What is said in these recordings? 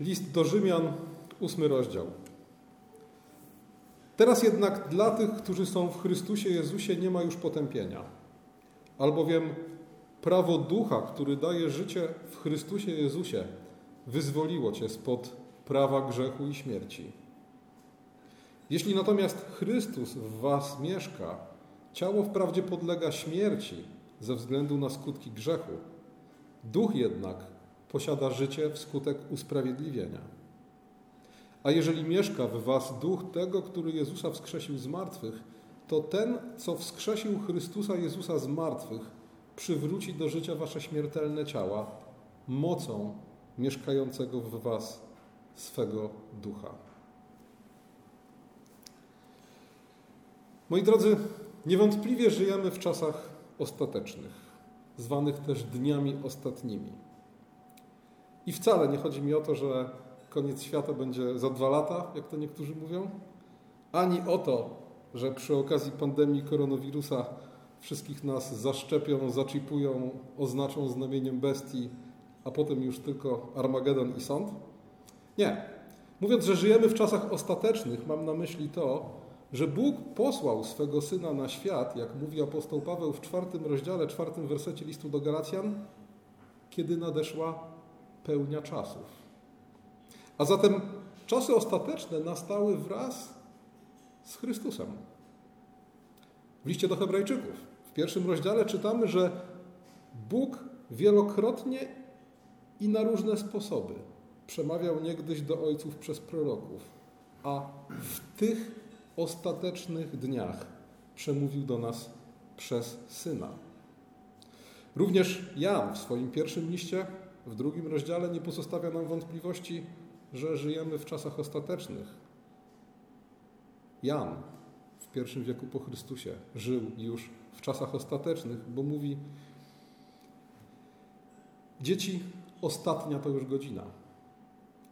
List do Rzymian, ósmy rozdział. Teraz jednak dla tych, którzy są w Chrystusie Jezusie, nie ma już potępienia. Albowiem prawo ducha, który daje życie w Chrystusie Jezusie, wyzwoliło cię spod prawa grzechu i śmierci. Jeśli natomiast Chrystus w was mieszka, ciało wprawdzie podlega śmierci ze względu na skutki grzechu, duch jednak posiada życie wskutek usprawiedliwienia. A jeżeli mieszka w was duch tego, który Jezusa wskrzesił z martwych, to ten, co wskrzesił Chrystusa Jezusa z martwych, przywróci do życia wasze śmiertelne ciała mocą mieszkającego w was swego ducha. Moi drodzy, niewątpliwie żyjemy w czasach ostatecznych, zwanych też dniami ostatnimi. I wcale nie chodzi mi o to, że koniec świata będzie za dwa lata, jak to niektórzy mówią, ani o to, że przy okazji pandemii koronawirusa wszystkich nas zaszczepią, zaczipują, oznaczą znamieniem bestii, a potem już tylko Armagedon i sąd. Nie. Mówiąc, że żyjemy w czasach ostatecznych, mam na myśli to, że Bóg posłał swego Syna na świat, jak mówi apostoł Paweł w czwartym rozdziale, czwartym wersecie listu do Galacjan, kiedy nadeszła pełnia czasów. A zatem czasy ostateczne nastały wraz z Chrystusem. W liście do Hebrajczyków, w pierwszym rozdziale czytamy, że Bóg wielokrotnie i na różne sposoby przemawiał niegdyś do ojców przez proroków, a w tych ostatecznych dniach przemówił do nas przez Syna. Również Jan w swoim pierwszym liście, w drugim rozdziale, nie pozostawia nam wątpliwości, że żyjemy w czasach ostatecznych. Jan w pierwszym wieku po Chrystusie żył już w czasach ostatecznych, bo mówi: Dzieci, ostatnia to już godzina.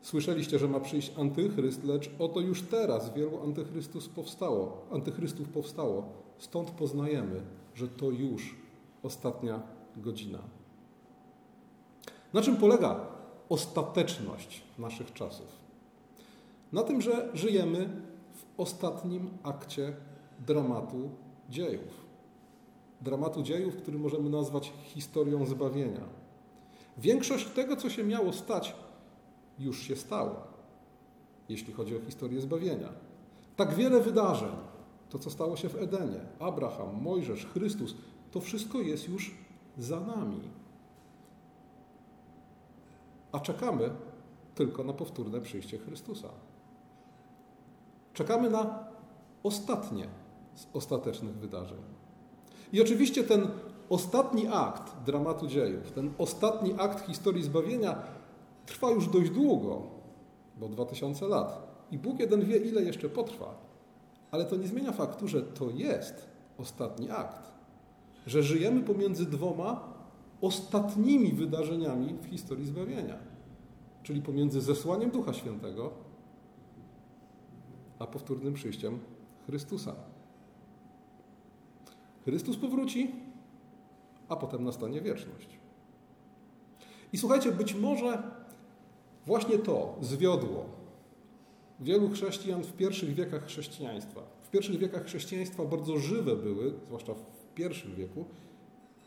Słyszeliście, że ma przyjść antychryst, lecz oto już teraz wielu antychrystów powstało, antychrystów powstało. Stąd poznajemy, że to już ostatnia godzina. Na czym polega ostateczność naszych czasów? Na tym, że żyjemy w ostatnim akcie dramatu dziejów. Dramatu dziejów, który możemy nazwać historią zbawienia. Większość tego, co się miało stać, już się stało, jeśli chodzi o historię zbawienia. Tak wiele wydarzeń, to co stało się w Edenie, Abraham, Mojżesz, Chrystus, to wszystko jest już za nami. A czekamy tylko na powtórne przyjście Chrystusa. Czekamy na ostatnie z ostatecznych wydarzeń. I oczywiście ten ostatni akt dramatu dziejów, ten ostatni akt historii zbawienia trwa już dość długo, bo 2000 lat. I Bóg jeden wie, ile jeszcze potrwa. Ale to nie zmienia faktu, że to jest ostatni akt. Że żyjemy pomiędzy dwoma ostatnimi wydarzeniami w historii zbawienia. Czyli pomiędzy zesłaniem Ducha Świętego a powtórnym przyjściem Chrystusa. Chrystus powróci, a potem nastanie wieczność. I słuchajcie, być może Właśnie to zwiodło wielu chrześcijan w pierwszych wiekach chrześcijaństwa. W pierwszych wiekach chrześcijaństwa bardzo żywe były, zwłaszcza w pierwszym wieku,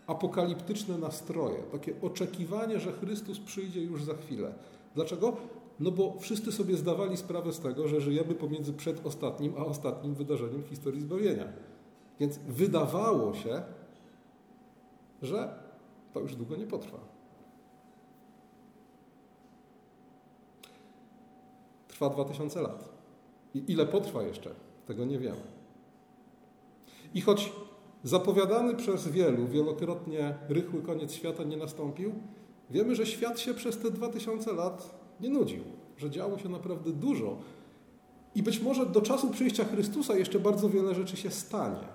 apokaliptyczne nastroje, takie oczekiwanie, że Chrystus przyjdzie już za chwilę. Dlaczego? No bo wszyscy sobie zdawali sprawę z tego, że żyjemy pomiędzy przedostatnim a ostatnim wydarzeniem historii zbawienia. Więc wydawało się, że to już długo nie potrwa. trwa 2000 lat. I ile potrwa jeszcze, tego nie wiemy. I choć zapowiadany przez wielu wielokrotnie rychły koniec świata nie nastąpił, wiemy, że świat się przez te 2000 lat nie nudził, że działo się naprawdę dużo. I być może do czasu przyjścia Chrystusa jeszcze bardzo wiele rzeczy się stanie.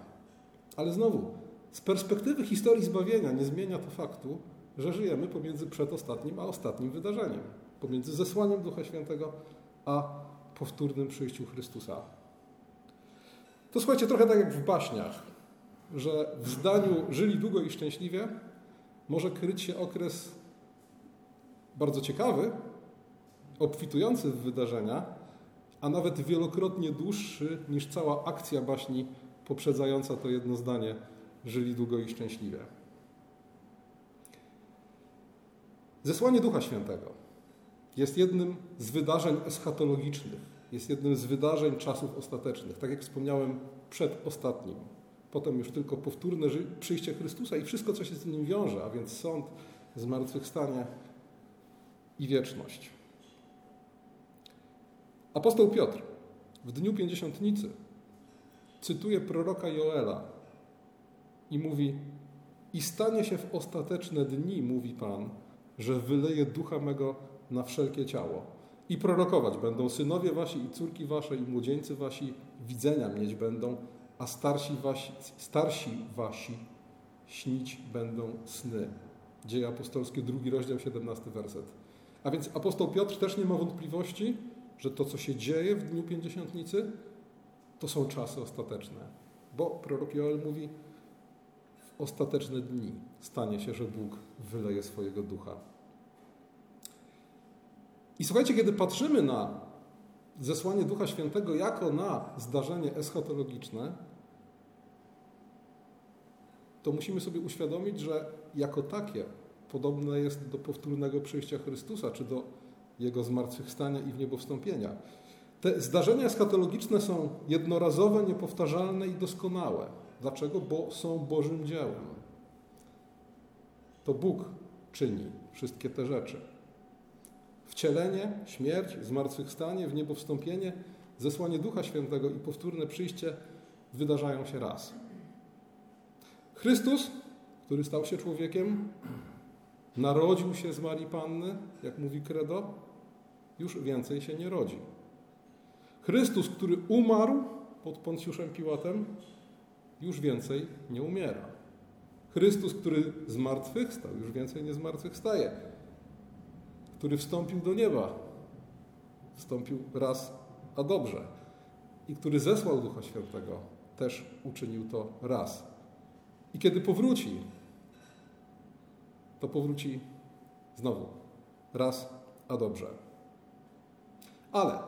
Ale znowu, z perspektywy historii zbawienia nie zmienia to faktu, że żyjemy pomiędzy przedostatnim a ostatnim wydarzeniem. Pomiędzy zesłaniem Ducha Świętego a powtórnym przyjściu Chrystusa. To słuchajcie, trochę tak jak w baśniach, że w zdaniu żyli długo i szczęśliwie może kryć się okres bardzo ciekawy, obfitujący w wydarzenia, a nawet wielokrotnie dłuższy niż cała akcja baśni poprzedzająca to jedno zdanie żyli długo i szczęśliwie. Zesłanie Ducha Świętego jest jednym z wydarzeń eschatologicznych, jest jednym z wydarzeń czasów ostatecznych, tak jak wspomniałem przed ostatnim. Potem już tylko powtórne przyjście Chrystusa i wszystko, co się z nim wiąże, a więc sąd, zmartwychwstanie i wieczność. Apostoł Piotr w dniu pięćdziesiątnicy cytuje proroka Joela i mówi: I stanie się w ostateczne dni, mówi Pan, że wyleje ducha mego na wszelkie ciało. I prorokować będą synowie wasi i córki wasze i młodzieńcy wasi widzenia mieć będą, a starsi wasi, starsi wasi śnić będą sny. Dzieje apostolskie, drugi rozdział, 17 werset. A więc apostoł Piotr też nie ma wątpliwości, że to, co się dzieje w dniu pięćdziesiątnicy, to są czasy ostateczne. Bo prorok Joel mówi, w ostateczne dni stanie się, że Bóg wyleje swojego ducha. I słuchajcie, kiedy patrzymy na zesłanie Ducha Świętego jako na zdarzenie eschatologiczne, to musimy sobie uświadomić, że jako takie podobne jest do powtórnego przyjścia Chrystusa, czy do Jego zmartwychwstania i w niebo wstąpienia. Te zdarzenia eschatologiczne są jednorazowe, niepowtarzalne i doskonałe. Dlaczego? Bo są Bożym dziełem. To Bóg czyni wszystkie te rzeczy. Wcielenie, śmierć, zmartwychwstanie, w niebo wstąpienie, zesłanie Ducha Świętego i powtórne przyjście wydarzają się raz. Chrystus, który stał się człowiekiem, narodził się z Marii Panny, jak mówi Credo, już więcej się nie rodzi. Chrystus, który umarł pod Poncjuszem Piłatem, już więcej nie umiera. Chrystus, który zmartwychwstał, już więcej nie zmartwychwstaje. Który wstąpił do nieba, wstąpił raz, a dobrze. I który zesłał Ducha Świętego, też uczynił to raz. I kiedy powróci, to powróci znowu. Raz, a dobrze. Ale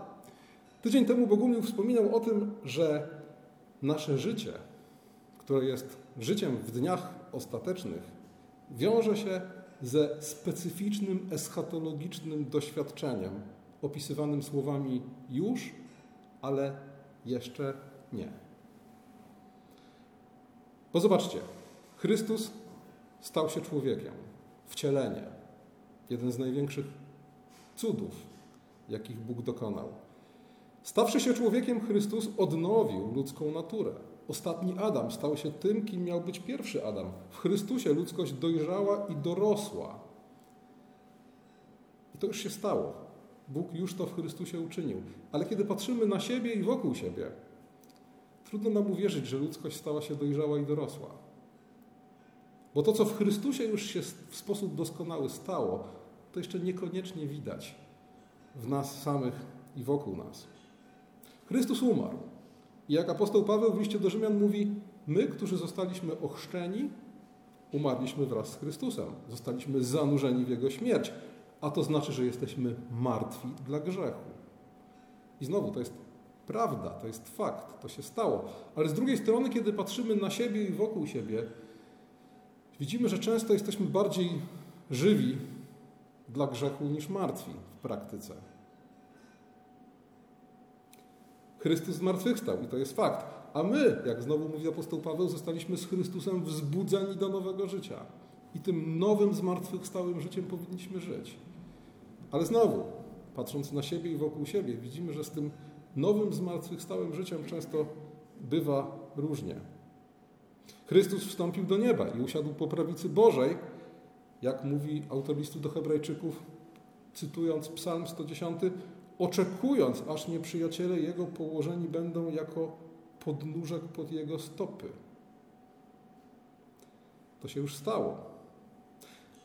tydzień temu Bogumił wspominał o tym, że nasze życie, które jest życiem w dniach ostatecznych, wiąże się ze specyficznym eschatologicznym doświadczeniem, opisywanym słowami już, ale jeszcze nie. Bo zobaczcie, Chrystus stał się człowiekiem, wcielenie, jeden z największych cudów, jakich Bóg dokonał. Stawszy się człowiekiem, Chrystus odnowił ludzką naturę. Ostatni Adam stał się tym, kim miał być pierwszy Adam. W Chrystusie ludzkość dojrzała i dorosła. I to już się stało. Bóg już to w Chrystusie uczynił. Ale kiedy patrzymy na siebie i wokół siebie, trudno nam uwierzyć, że ludzkość stała się dojrzała i dorosła. Bo to, co w Chrystusie już się w sposób doskonały stało, to jeszcze niekoniecznie widać w nas samych i wokół nas. Chrystus umarł. I jak apostoł Paweł w liście do Rzymian mówi, my, którzy zostaliśmy ochrzczeni, umarliśmy wraz z Chrystusem. Zostaliśmy zanurzeni w Jego śmierć. A to znaczy, że jesteśmy martwi dla grzechu. I znowu, to jest prawda, to jest fakt, to się stało. Ale z drugiej strony, kiedy patrzymy na siebie i wokół siebie, widzimy, że często jesteśmy bardziej żywi dla grzechu niż martwi w praktyce. Chrystus zmartwychwstał i to jest fakt. A my, jak znowu mówi apostoł Paweł, zostaliśmy z Chrystusem wzbudzeni do nowego życia. I tym nowym, zmartwychwstałym życiem powinniśmy żyć. Ale znowu, patrząc na siebie i wokół siebie, widzimy, że z tym nowym, zmartwychwstałym życiem często bywa różnie. Chrystus wstąpił do nieba i usiadł po prawicy Bożej, jak mówi autor listu do Hebrajczyków, cytując Psalm 110, oczekując, aż nieprzyjaciele Jego położeni będą jako podnóżek pod Jego stopy. To się już stało.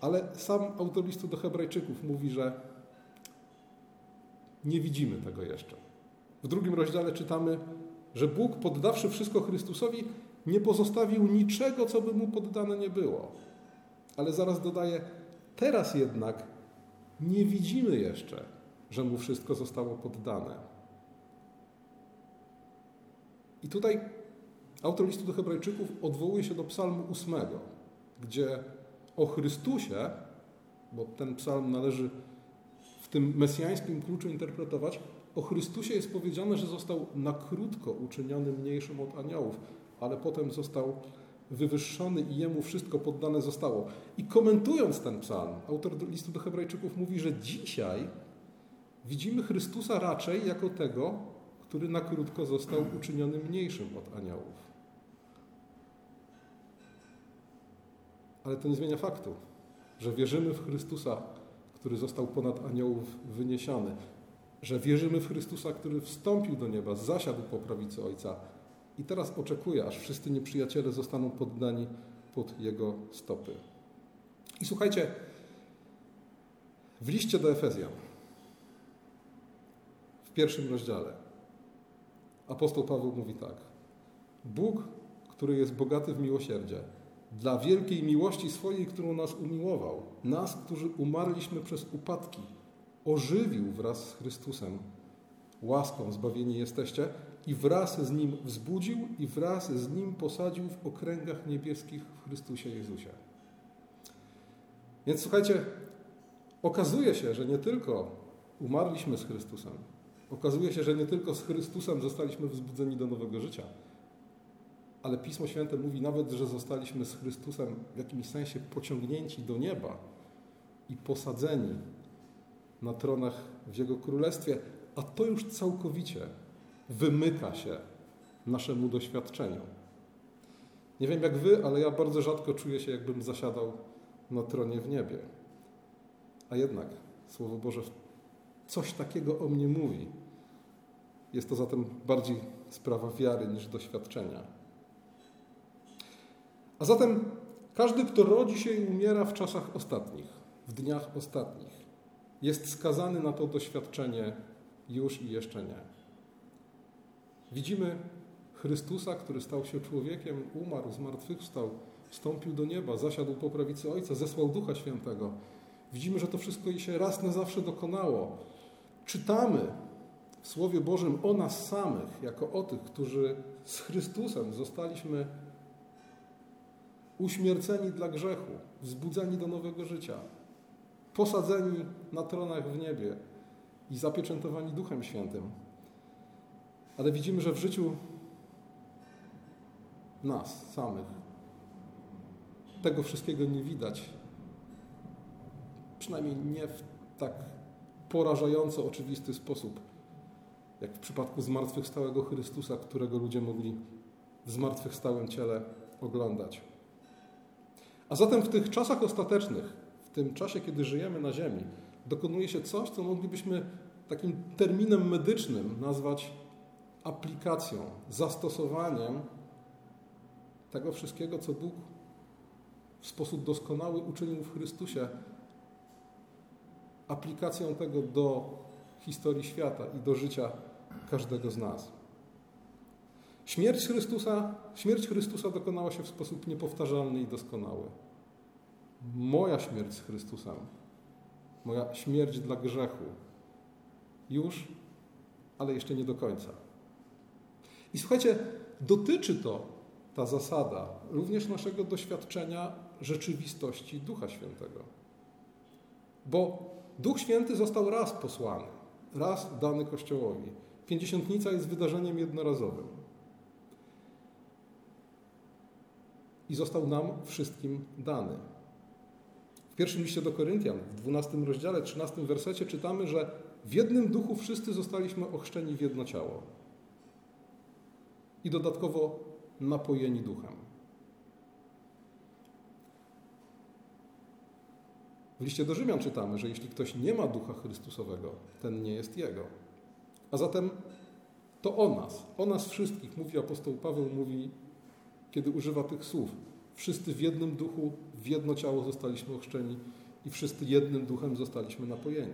Ale sam autor listu do Hebrajczyków mówi, że nie widzimy tego jeszcze. W drugim rozdziale czytamy, że Bóg, poddawszy wszystko Chrystusowi, nie pozostawił niczego, co by mu poddane nie było. Ale zaraz dodaje, teraz jednak nie widzimy jeszcze, że mu wszystko zostało poddane. I tutaj autor listu do Hebrajczyków odwołuje się do Psalmu 8, gdzie o Chrystusie, bo ten psalm należy w tym mesjańskim kluczu interpretować, o Chrystusie jest powiedziane, że został na krótko uczyniony mniejszym od aniołów, ale potem został wywyższony i jemu wszystko poddane zostało. I komentując ten psalm, autor listu do Hebrajczyków mówi, że dzisiaj widzimy Chrystusa raczej jako tego, który na krótko został uczyniony mniejszym od aniołów. Ale to nie zmienia faktu, że wierzymy w Chrystusa, który został ponad aniołów wyniesiony, że wierzymy w Chrystusa, który wstąpił do nieba, zasiadł po prawicy Ojca i teraz oczekuje, aż wszyscy nieprzyjaciele zostaną poddani pod Jego stopy. I słuchajcie, w liście do Efezjan, w pierwszym rozdziale, apostoł Paweł mówi tak. Bóg, który jest bogaty w miłosierdzie, dla wielkiej miłości swojej, którą nas umiłował, nas, którzy umarliśmy przez upadki, ożywił wraz z Chrystusem. Łaską zbawieni jesteście i wraz z Nim wzbudził i wraz z Nim posadził w okręgach niebieskich w Chrystusie Jezusie. Więc słuchajcie, okazuje się, że nie tylko umarliśmy z Chrystusem, okazuje się, że nie tylko z Chrystusem zostaliśmy wzbudzeni do nowego życia, ale Pismo Święte mówi nawet, że zostaliśmy z Chrystusem w jakimś sensie pociągnięci do nieba i posadzeni na tronach w Jego Królestwie, a to już całkowicie wymyka się naszemu doświadczeniu. Nie wiem jak wy, ale ja bardzo rzadko czuję się, jakbym zasiadał na tronie w niebie. A jednak Słowo Boże coś takiego o mnie mówi. Jest to zatem bardziej sprawa wiary niż doświadczenia. A zatem każdy, kto rodzi się i umiera w czasach ostatnich, w dniach ostatnich, jest skazany na to doświadczenie już i jeszcze nie. Widzimy Chrystusa, który stał się człowiekiem, umarł, zmartwychwstał, wstąpił do nieba, zasiadł po prawicy Ojca, zesłał Ducha Świętego. Widzimy, że to wszystko się raz na zawsze dokonało. Czytamy w Słowie Bożym o nas samych, jako o tych, którzy z Chrystusem zostaliśmy uśmierceni dla grzechu, wzbudzeni do nowego życia, posadzeni na tronach w niebie i zapieczętowani Duchem Świętym. Ale widzimy, że w życiu nas samych tego wszystkiego nie widać. Przynajmniej nie w tak porażająco oczywisty sposób, jak w przypadku zmartwychwstałego Chrystusa, którego ludzie mogli w zmartwychwstałym ciele oglądać. A zatem w tych czasach ostatecznych, w tym czasie, kiedy żyjemy na Ziemi, dokonuje się coś, co moglibyśmy takim terminem medycznym nazwać aplikacją, zastosowaniem tego wszystkiego, co Bóg w sposób doskonały uczynił w Chrystusie, aplikacją tego do historii świata i do życia każdego z nas. Śmierć Chrystusa, śmierć Chrystusa dokonała się w sposób niepowtarzalny i doskonały. Moja śmierć z Chrystusem, moja śmierć dla grzechu, już, ale jeszcze nie do końca. I słuchajcie, dotyczy to ta zasada również naszego doświadczenia rzeczywistości Ducha Świętego. Bo Duch Święty został raz posłany, raz dany Kościołowi. Pięćdziesiątnica jest wydarzeniem jednorazowym. I został nam wszystkim dany. W pierwszym liście do Koryntian, w 12 rozdziale, 13 wersecie czytamy, że w jednym duchu wszyscy zostaliśmy ochrzczeni w jedno ciało. I dodatkowo napojeni duchem. W liście do Rzymian czytamy, że jeśli ktoś nie ma ducha Chrystusowego, ten nie jest jego. A zatem to o nas, o nas wszystkich, mówi apostoł Paweł, mówi, kiedy używa tych słów. Wszyscy w jednym duchu, w jedno ciało zostaliśmy ochrzczeni i wszyscy jednym duchem zostaliśmy napojeni.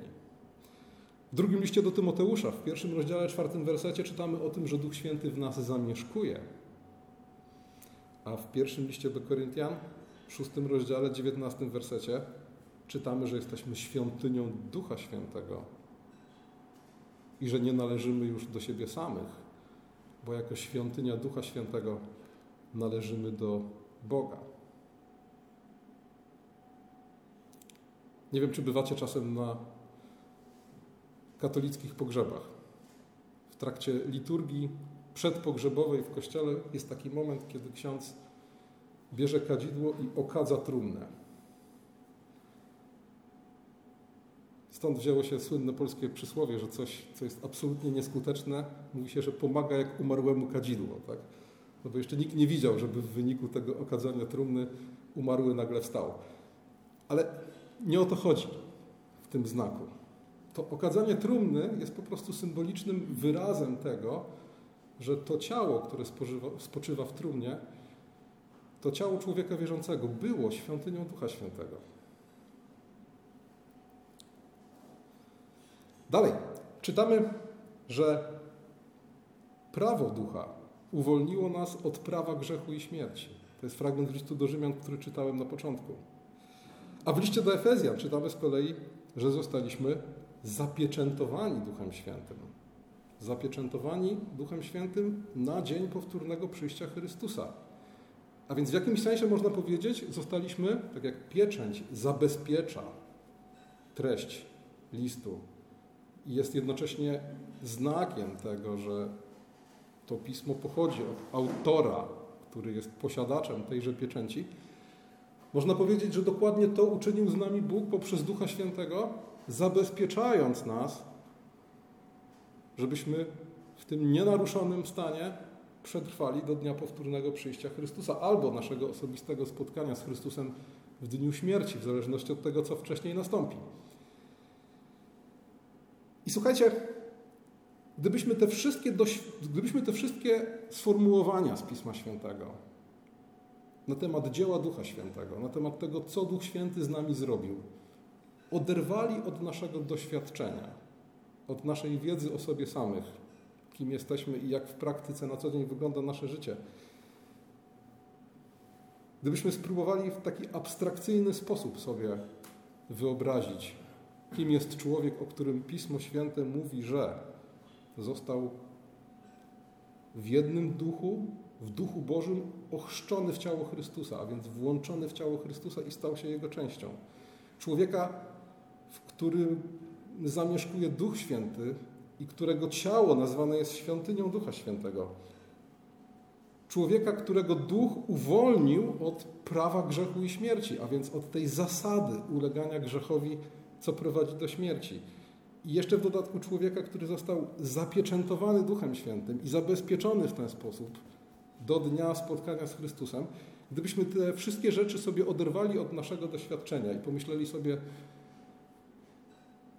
W drugim liście do Tymoteusza, w pierwszym rozdziale, czwartym wersecie czytamy o tym, że Duch Święty w nas zamieszkuje. A w pierwszym liście do Koryntian, w szóstym rozdziale, dziewiętnastym wersecie czytamy, że jesteśmy świątynią Ducha Świętego. I że nie należymy już do siebie samych, bo jako świątynia Ducha Świętego należymy do Boga. Nie wiem, czy bywacie czasem na katolickich pogrzebach. W trakcie liturgii przedpogrzebowej w kościele jest taki moment, kiedy ksiądz bierze kadzidło i okadza trumnę. Stąd wzięło się słynne polskie przysłowie, że coś, co jest absolutnie nieskuteczne, mówi się, że pomaga jak umarłemu kadzidło. Tak? No bo jeszcze nikt nie widział, żeby w wyniku tego okadzania trumny umarły nagle wstał. Ale nie o to chodzi w tym znaku. To okadzanie trumny jest po prostu symbolicznym wyrazem tego, że to ciało, które spożywa, spoczywa w trumnie, to ciało człowieka wierzącego było świątynią Ducha Świętego. Dalej, czytamy, że prawo ducha uwolniło nas od prawa grzechu i śmierci. To jest fragment listu do Rzymian, który czytałem na początku. A w liście do Efezjan czytamy z kolei, że zostaliśmy zapieczętowani Duchem Świętym. Zapieczętowani Duchem Świętym na dzień powtórnego przyjścia Chrystusa. A więc w jakimś sensie można powiedzieć, zostaliśmy, tak jak pieczęć zabezpiecza treść listu jest jednocześnie znakiem tego, że to pismo pochodzi od autora, który jest posiadaczem tejże pieczęci. Można powiedzieć, że dokładnie to uczynił z nami Bóg poprzez Ducha Świętego, zabezpieczając nas, żebyśmy w tym nienaruszonym stanie przetrwali do dnia powtórnego przyjścia Chrystusa albo naszego osobistego spotkania z Chrystusem w dniu śmierci, w zależności od tego, co wcześniej nastąpi. I słuchajcie, gdybyśmy te wszystkie, gdybyśmy te wszystkie sformułowania z Pisma Świętego na temat dzieła Ducha Świętego, na temat tego, co Duch Święty z nami zrobił, oderwali od naszego doświadczenia, od naszej wiedzy o sobie samych, kim jesteśmy i jak w praktyce na co dzień wygląda nasze życie. Gdybyśmy spróbowali w taki abstrakcyjny sposób sobie wyobrazić, kim jest człowiek, o którym Pismo Święte mówi, że został w jednym duchu, w duchu Bożym ochrzczony w ciało Chrystusa, a więc włączony w ciało Chrystusa i stał się jego częścią. Człowieka, w którym zamieszkuje Duch Święty i którego ciało nazwane jest świątynią Ducha Świętego. Człowieka, którego duch uwolnił od prawa grzechu i śmierci, a więc od tej zasady ulegania grzechowi co prowadzi do śmierci. I jeszcze w dodatku człowieka, który został zapieczętowany Duchem Świętym i zabezpieczony w ten sposób do dnia spotkania z Chrystusem, gdybyśmy te wszystkie rzeczy sobie oderwali od naszego doświadczenia i pomyśleli sobie,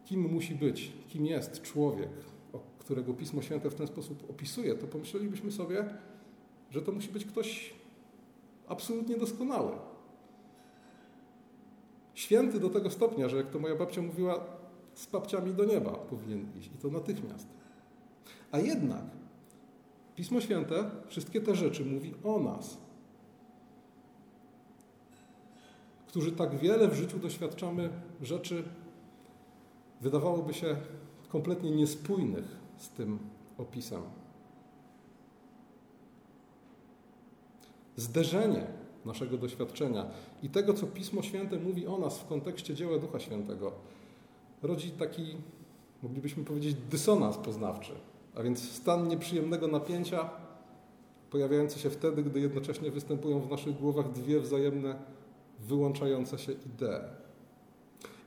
kim musi być, kim jest człowiek, którego Pismo Święte w ten sposób opisuje, to pomyślelibyśmy sobie, że to musi być ktoś absolutnie doskonały, Święty do tego stopnia, że jak to moja babcia mówiła, z babciami do nieba powinien iść i to natychmiast. A jednak Pismo Święte wszystkie te rzeczy mówi o nas, którzy tak wiele w życiu doświadczamy rzeczy, wydawałoby się kompletnie niespójnych z tym opisem. Zderzenie naszego doświadczenia i tego, co Pismo Święte mówi o nas w kontekście dzieła Ducha Świętego, rodzi taki, moglibyśmy powiedzieć, dysonans poznawczy, a więc stan nieprzyjemnego napięcia pojawiający się wtedy, gdy jednocześnie występują w naszych głowach dwie wzajemne, wyłączające się idee.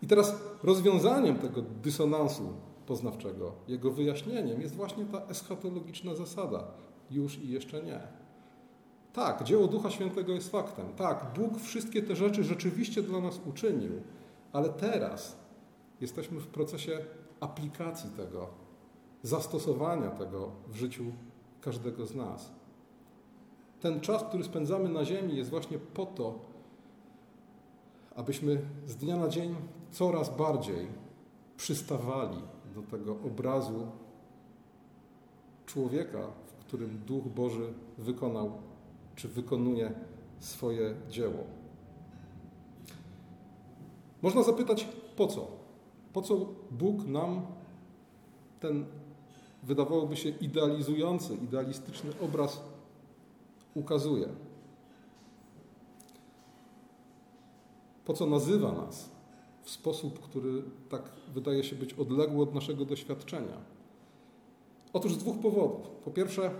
I teraz rozwiązaniem tego dysonansu poznawczego, jego wyjaśnieniem jest właśnie ta eschatologiczna zasada już i jeszcze nie. Tak, dzieło Ducha Świętego jest faktem. Tak, Bóg wszystkie te rzeczy rzeczywiście dla nas uczynił, ale teraz jesteśmy w procesie aplikacji tego, zastosowania tego w życiu każdego z nas. Ten czas, który spędzamy na Ziemi, jest właśnie po to, abyśmy z dnia na dzień coraz bardziej przystawali do tego obrazu człowieka, w którym Duch Boży wykonał czy wykonuje swoje dzieło. Można zapytać, po co? Po co Bóg nam ten wydawałoby się idealizujący, idealistyczny obraz ukazuje. Po co nazywa nas w sposób, który tak wydaje się być odległy od naszego doświadczenia? Otóż z dwóch powodów. Po pierwsze,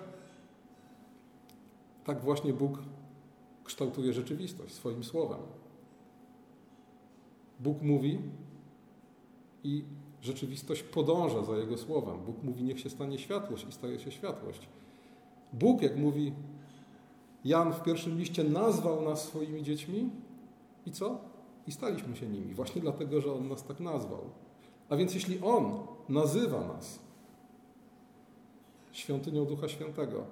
tak właśnie Bóg kształtuje rzeczywistość swoim słowem. Bóg mówi i rzeczywistość podąża za Jego słowem. Bóg mówi, niech się stanie światłość i staje się światłość. Bóg, jak mówi Jan w pierwszym liście, nazwał nas swoimi dziećmi i co? I staliśmy się nimi, właśnie dlatego, że On nas tak nazwał. A więc jeśli On nazywa nas świątynią Ducha Świętego,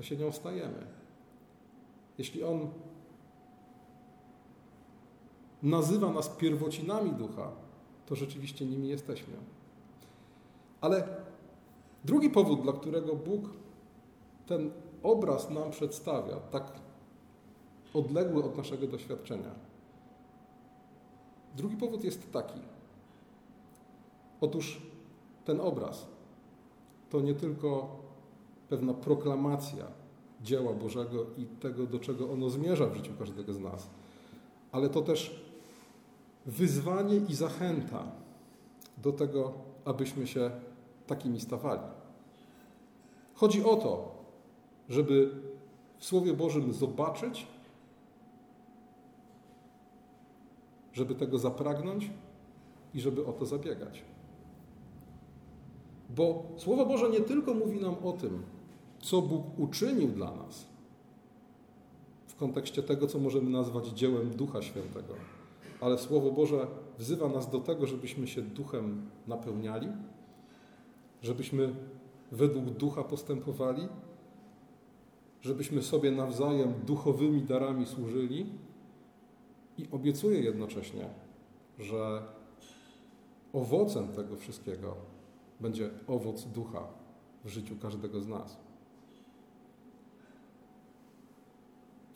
to się nią stajemy. Jeśli On nazywa nas pierwocinami Ducha, to rzeczywiście nimi jesteśmy. Ale drugi powód, dla którego Bóg ten obraz nam przedstawia, tak odległy od naszego doświadczenia. Drugi powód jest taki. Otóż ten obraz to nie tylko pewna proklamacja dzieła Bożego i tego, do czego ono zmierza w życiu każdego z nas, ale to też wyzwanie i zachęta do tego, abyśmy się takimi stawali. Chodzi o to, żeby w Słowie Bożym zobaczyć, żeby tego zapragnąć i żeby o to zabiegać. Bo Słowo Boże nie tylko mówi nam o tym, co Bóg uczynił dla nas w kontekście tego, co możemy nazwać dziełem Ducha Świętego, ale Słowo Boże wzywa nas do tego, żebyśmy się duchem napełniali, żebyśmy według ducha postępowali, żebyśmy sobie nawzajem duchowymi darami służyli i obiecuję jednocześnie, że owocem tego wszystkiego będzie owoc ducha w życiu każdego z nas.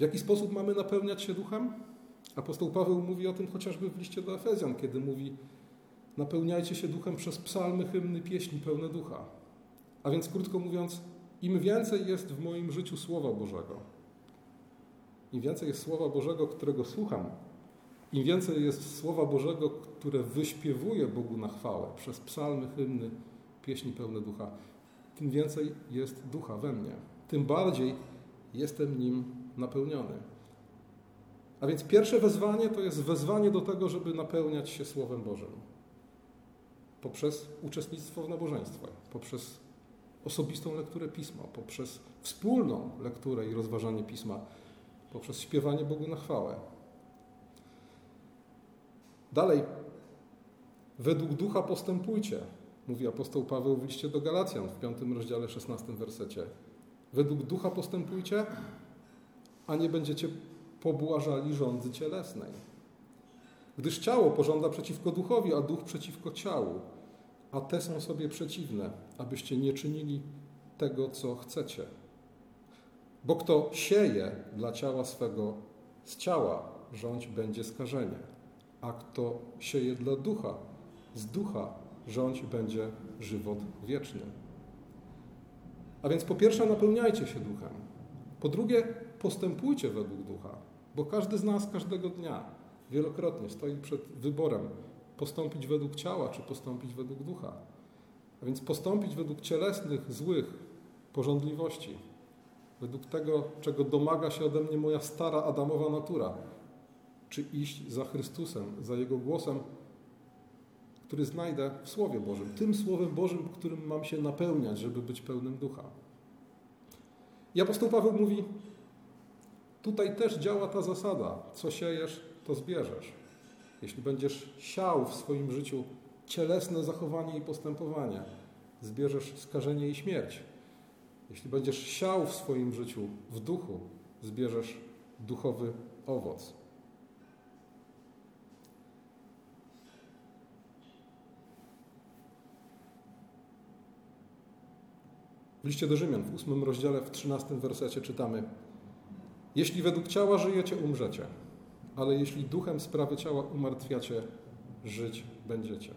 Jaki sposób mamy napełniać się duchem? Apostoł Paweł mówi o tym chociażby w liście do Efezjan, kiedy mówi: Napełniajcie się duchem przez psalmy, hymny, pieśni pełne ducha. A więc, krótko mówiąc, im więcej jest w moim życiu Słowa Bożego, im więcej jest Słowa Bożego, którego słucham, im więcej jest Słowa Bożego, które wyśpiewuję Bogu na chwałę przez psalmy, hymny, pieśni pełne ducha, tym więcej jest ducha we mnie. Tym bardziej jestem nim napełniony. A więc pierwsze wezwanie to jest wezwanie do tego, żeby napełniać się Słowem Bożym. Poprzez uczestnictwo w nabożeństwach, poprzez osobistą lekturę Pisma, poprzez wspólną lekturę i rozważanie Pisma, poprzez śpiewanie Bogu na chwałę. Dalej, według ducha postępujcie, mówi apostoł Paweł w liście do Galacjan w 5 rozdziale 16 wersecie. Według ducha postępujcie, a nie będziecie pobłażali rządzy cielesnej. Gdyż ciało pożąda przeciwko duchowi, a duch przeciwko ciału, a te są sobie przeciwne, abyście nie czynili tego, co chcecie. Bo kto sieje dla ciała swego, z ciała rządź będzie skażenie, a kto sieje dla ducha, z ducha rządź będzie żywot wieczny. A więc po pierwsze napełniajcie się duchem. Po drugie postępujcie według ducha. Bo każdy z nas każdego dnia wielokrotnie stoi przed wyborem postąpić według ciała, czy postąpić według ducha. A więc postąpić według cielesnych, złych porządliwości, według tego, czego domaga się ode mnie moja stara Adamowa natura, czy iść za Chrystusem, za Jego głosem, który znajdę w Słowie Bożym, tym Słowem Bożym, którym mam się napełniać, żeby być pełnym ducha. I apostoł Paweł mówi, Tutaj też działa ta zasada: co siejesz, to zbierzesz. Jeśli będziesz siał w swoim życiu cielesne zachowanie i postępowanie, zbierzesz skażenie i śmierć. Jeśli będziesz siał w swoim życiu w duchu, zbierzesz duchowy owoc. W liście do Rzymian w ósmym rozdziale, w trzynastym wersecie czytamy jeśli według ciała żyjecie, umrzecie, ale jeśli duchem sprawy ciała umartwiacie, żyć będziecie.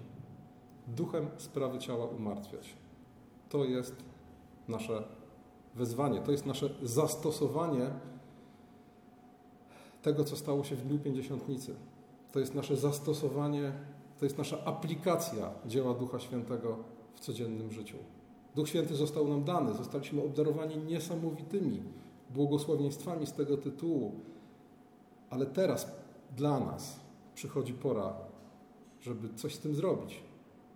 Duchem sprawy ciała umartwiać. to jest nasze wezwanie, to jest nasze zastosowanie tego, co stało się w Dniu Pięćdziesiątnicy. To jest nasze zastosowanie, to jest nasza aplikacja dzieła Ducha Świętego w codziennym życiu. Duch Święty został nam dany, zostaliśmy obdarowani niesamowitymi błogosławieństwami z tego tytułu, ale teraz dla nas przychodzi pora, żeby coś z tym zrobić,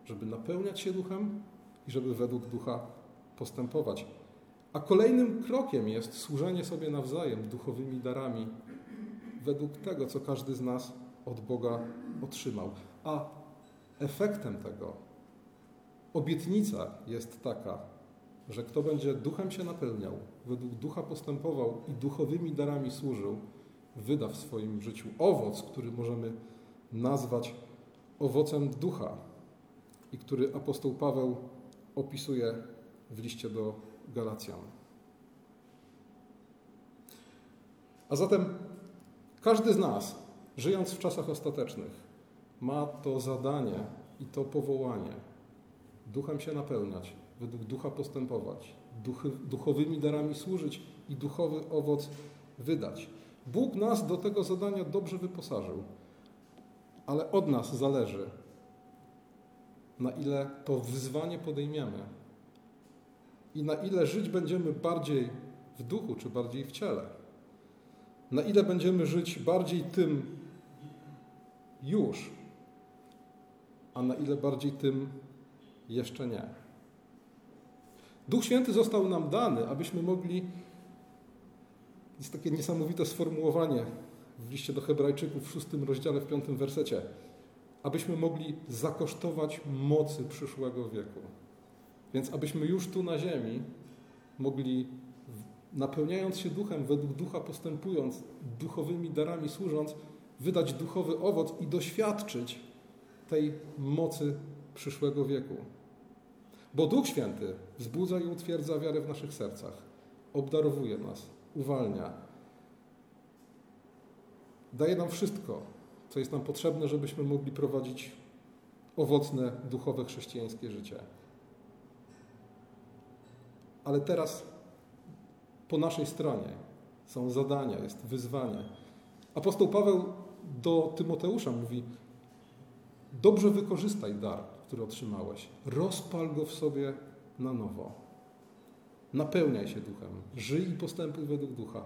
żeby napełniać się duchem i żeby według ducha postępować. A kolejnym krokiem jest służenie sobie nawzajem duchowymi darami według tego, co każdy z nas od Boga otrzymał. A efektem tego, obietnica jest taka, że kto będzie duchem się napełniał, według ducha postępował i duchowymi darami służył, wyda w swoim życiu owoc, który możemy nazwać owocem ducha i który apostoł Paweł opisuje w liście do Galacjan. A zatem każdy z nas, żyjąc w czasach ostatecznych, ma to zadanie i to powołanie duchem się napełniać, według ducha postępować, duchy, duchowymi darami służyć i duchowy owoc wydać. Bóg nas do tego zadania dobrze wyposażył, ale od nas zależy, na ile to wyzwanie podejmiemy i na ile żyć będziemy bardziej w duchu czy bardziej w ciele. Na ile będziemy żyć bardziej tym już, a na ile bardziej tym jeszcze nie. Duch Święty został nam dany, abyśmy mogli. Jest takie niesamowite sformułowanie w liście do Hebrajczyków w szóstym rozdziale, w piątym wersecie. Abyśmy mogli zakosztować mocy przyszłego wieku. Więc abyśmy już tu na ziemi mogli, napełniając się duchem, według ducha postępując, duchowymi darami służąc, wydać duchowy owoc i doświadczyć tej mocy przyszłego wieku. Bo Duch Święty wzbudza i utwierdza wiarę w naszych sercach, obdarowuje nas, uwalnia, daje nam wszystko, co jest nam potrzebne, żebyśmy mogli prowadzić owocne, duchowe, chrześcijańskie życie. Ale teraz po naszej stronie są zadania, jest wyzwanie. Apostoł Paweł do Tymoteusza mówi: Dobrze wykorzystaj dar, który otrzymałeś. Rozpal go w sobie na nowo. Napełniaj się duchem. Żyj i postępuj według ducha.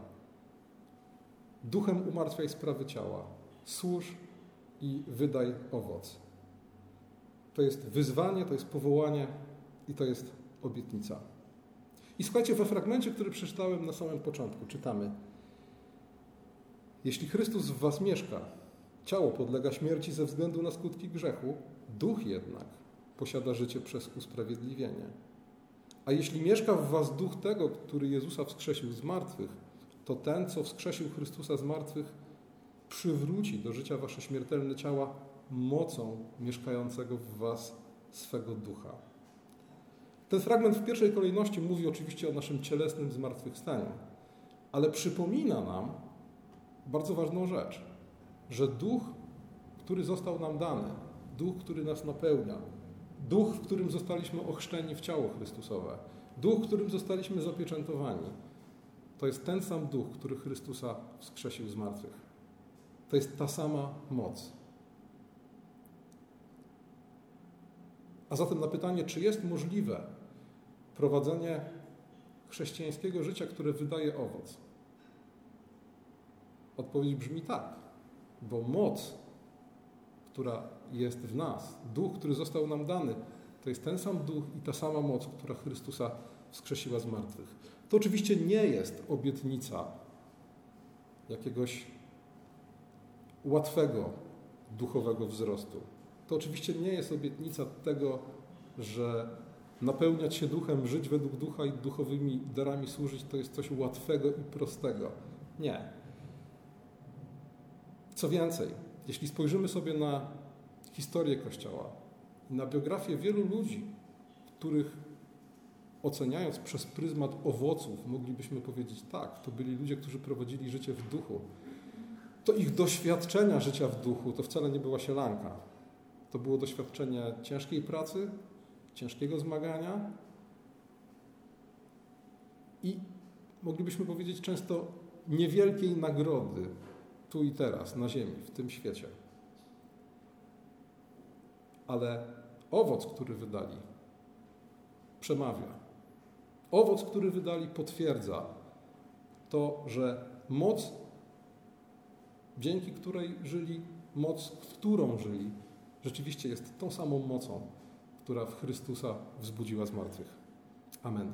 Duchem umartwiaj sprawy ciała. Służ i wydaj owoc. To jest wyzwanie, to jest powołanie i to jest obietnica. I słuchajcie, we fragmencie, który przeczytałem na samym początku, czytamy: Jeśli Chrystus w Was mieszka, ciało podlega śmierci ze względu na skutki grzechu, duch jednak posiada życie przez usprawiedliwienie. A jeśli mieszka w Was duch tego, który Jezusa wskrzesił z martwych, to ten, co wskrzesił Chrystusa z martwych, przywróci do życia Wasze śmiertelne ciała mocą mieszkającego w Was swego ducha. Ten fragment w pierwszej kolejności mówi oczywiście o naszym cielesnym zmartwychwstaniu, ale przypomina nam bardzo ważną rzecz, że duch, który został nam dany, duch, który nas napełnia, duch, w którym zostaliśmy ochrzczeni w ciało Chrystusowe, duch, w którym zostaliśmy zapieczętowani, to jest ten sam duch, który Chrystusa wskrzesił z martwych. To jest ta sama moc. A zatem na pytanie, czy jest możliwe prowadzenie chrześcijańskiego życia, które wydaje owoc? Odpowiedź brzmi tak, bo moc, która jest w nas, duch, który został nam dany, to jest ten sam duch i ta sama moc, która Chrystusa wskrzesiła z martwych. To oczywiście nie jest obietnica jakiegoś łatwego duchowego wzrostu. To oczywiście nie jest obietnica tego, że napełniać się duchem, żyć według ducha i duchowymi darami służyć, to jest coś łatwego i prostego. Nie. Co więcej, jeśli spojrzymy sobie na historię Kościoła na biografię wielu ludzi, których oceniając przez pryzmat owoców, moglibyśmy powiedzieć tak, to byli ludzie, którzy prowadzili życie w duchu, to ich doświadczenia życia w duchu to wcale nie była sielanka. To było doświadczenie ciężkiej pracy, ciężkiego zmagania, i moglibyśmy powiedzieć często niewielkiej nagrody tu i teraz, na ziemi, w tym świecie. Ale owoc, który wydali, przemawia. Owoc, który wydali, potwierdza to, że moc, dzięki której żyli, moc, którą żyli, rzeczywiście jest tą samą mocą, która w Chrystusa wzbudziła z martwych. Amen.